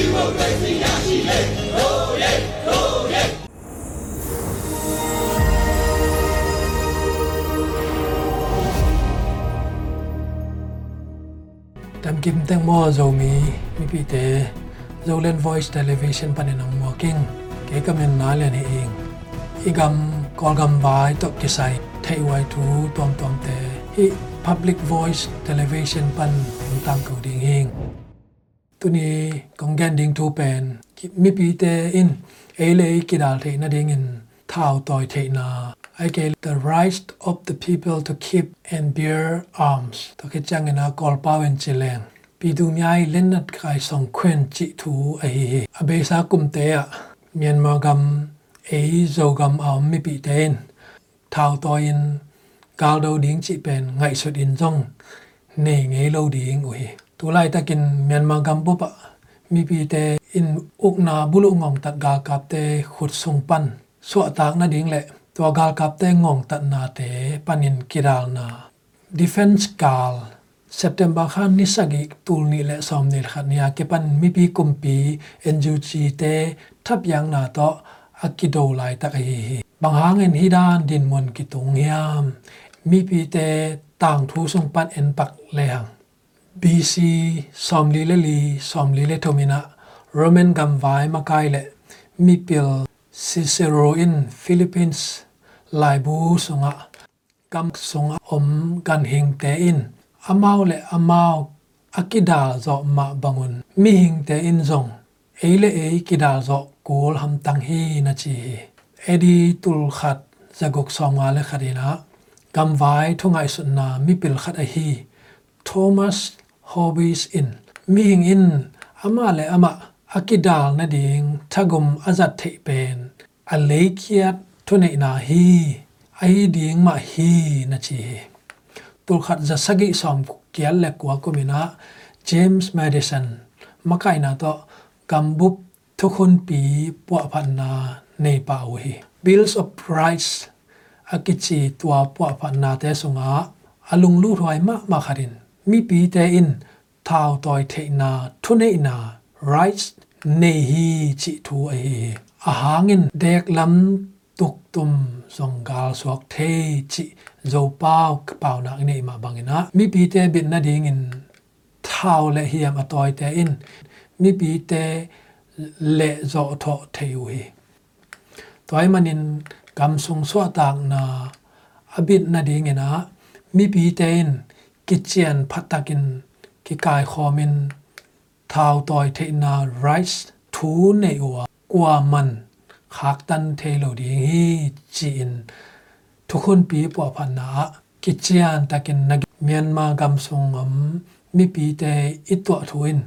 ဒီမိုကရေစီရရှိလေတို့ရဲ့တို့ရဲ့ tam kim tăng mo zo mi mi bị te zo lên voice television pan nang mua kinh ke kam en na lên hệ ing i gam còn gam bai tok ke sai thai wai thu tom tom te hi public voice television pan tam ko điện ing ตุนีกงแกนดิงทูเป็นมีปีเตอินเอเลยกิดาเทนาดิงินท่าวต่อยเทนา I gave the right of the people to keep and bear arms ตกจังนะกอลปาเวนจิเลนปีดูมีไอเล่นนัดกายสองเควนจิทูไอเฮอเบซากุมเตะเมียนมากัมเอโซกัมเอามีปีเตนท่าวต่อยินกาลโดดิงจิเป็นไงสุดอินจงนี่ไงโลดิงอุยตัวไล่ตะกินเมียนมากัมปุปะมีปีเตอินอุกนาบุลุงงตัดกาคาบเตขุดสงปันสวตากนาดิงแหละตัวกาคาบเตงงตัดนาเตปันินกิรานาดิฟเอนส์กาลเซปเทมบารขันนิสกิตูลนี่แหละสอมนิลขันยีเก็บปันมีปีกุมปีเอ็นจูจีเตทับยังนาโตอากิโดไลตะกิฮบางหางเอ็นฮิดานดินมวนกิตุงยามมีปีเตต่างทูสงปันเอ็นปักแหลงบีซีสอมลีเลลีสอมลีเลโทมินะโรมนกัมไวมาไกเลมิเปลซิเซโรอินฟิลิปปินส์ไลบูสงะกัมสงะอมกันหิงเตอินอามาวเลอามาวอากิดาลจอมาบังุนมิหิงเตอินจงเอเลเอกิดาลจอกูลหำตังฮีนาจีเอดีตุลขัดจะกกสองวาเลัดีนะกัมไวทุงไอสุนนามิเปิลขัดอฮีโทมัสฮอบีสอินมิ่งอินอามาเลอามาอากิดาลนดิงทักุมอาจัดเทเป็นอเลียคียดทุนอนาฮีไอดิงมาฮีนาชีตุลขัดจะสกิสอมเกียรแล็กัวกุมินะเจมส์แมดิสันมาไกนาโตกัมบุบทุกคนปีปวพันนาในป่าวี Bills of Price อากิจีตัวปวพันนาแต่สงอาอลุงลู่ถอยมามาคาริน mi pi te in thao toi the na thu nei na rights nei hi chi thu a hi a hangin dek lam tuk tum song gal suak the chi zo pau pau na nei ma bangina mi pi te bin na ding in thao le hiam a toi te in mi pi te le zo tho the u hi toi manin kam sung so tang na abit na ding ina mi pi te in กิเจียนพัตตากินกิกายคอมิน ทาวตอยเทนาไรส์ทูในอัวกว่ามันขากตันเทโลดีฮีจีนทุกคนปีปวพันนะกิเจียนตะกินนักเมียนมากำสงอมมีปีเตอิตัวทูอิน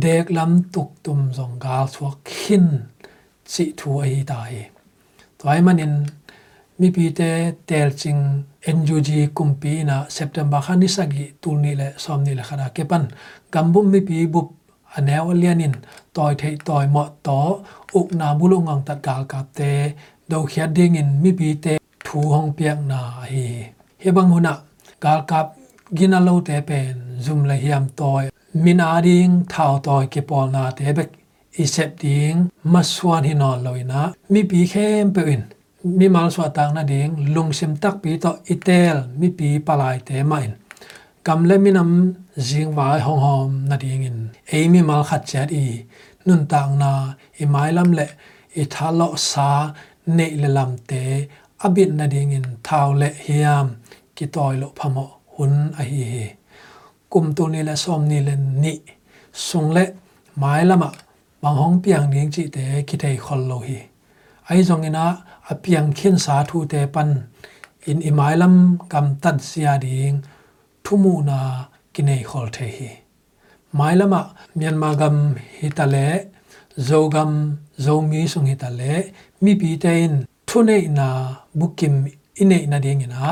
เด็กลำตุกตุมสงกาสวกขินจิทัวฮีตายตัวไอ้มันินมีพีเตเตลจิงเอนูจีกุมพีนาเซปเทมบาคานิสกิตูนี่แหละซอมนี่แหละขนาดเก็บันกัมบุมมีพีบุบอันแนวเลียนินต่อยเทต่อยเหมาะต่ออุกนาบุลงังตัดกาลกับเตโดเคียดเดงินมีพีเตถูห้องเปียกนาฮีเฮบังหุนะกาลกับกินาโลเตเป็น z ุมเลฮียมต่อยมินาดิงท้าวต่อยเกปอลนาเตเบกอิเซปดิงมาสวนหินอนเลยนะมีพีเข้มไปอินมีมาลสวตางนาดิงลุงเิมตักปีต่ออิตเตลมีปีปลายเตมาอินกำเลมีน้ำเสียงวายหองหอมนัดิงอินเอมีมาลขัดแจดีนุนต่างนาอีไม้ลำเละอีทาลาะสาเนลลำเตอับิดนัดิงอินท้าวเละเฮียมกิตอยลพมอหุนอฮีเกลุ่มตัวนี้และซอมนี้เลนี่ส่งเละไม้ละมะบางห้องเปียงเลียงจิเตะคิดให้คนโลหีไอ้ตรงนี้นะอเพียงเขียนสาธุเตปันอินอิมายลมกำตัดเสียดิงทุมูนากินเอขอลเทฮีหมายละมะเมียนมากำฮิตาเล่โจกำโจมีสุงฮิตาเล่มีปีเตนทุเนนาบุกิมอินเนนาเดียงนะ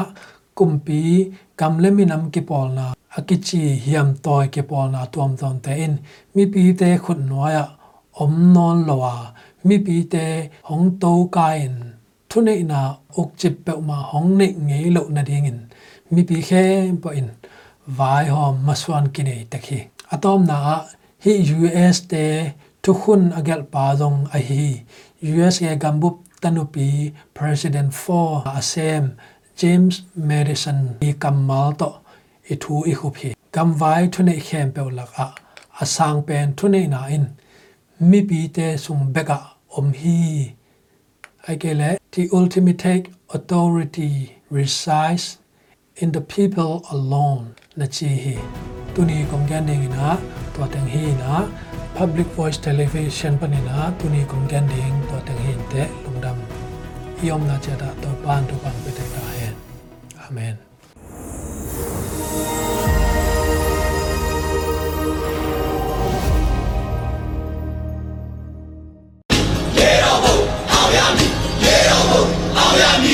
กุมปีกำเลมินำกิปอลนาอากิจีเฮียมตอยกิปอลนาตัวมตอนเตนมีปีเตขุดน้อยอมนอนลวา mi pi te hong to kain thu nei na ok chip pe ma hong nei nge lo na ding in mi pi khe po in vai ho maswan ki nei ta khi atom na hi us te thu khun agel pa zong a hi us ye gambup tanupi president for asem james madison i kamal to i thu i khu phi kam vai thu nei khem pe lak a asang pen thu nei na in mi pi te sung beka Om Omhi. Agele, the ultimate authority resides in the people alone. Nachihi. Tuni kong ganding na, to tanghi na, public voice television pa nina, tuni kong ganding to tanghi te, lumdam. Iyom na chata to pan to pan pitay Amen. Yeah.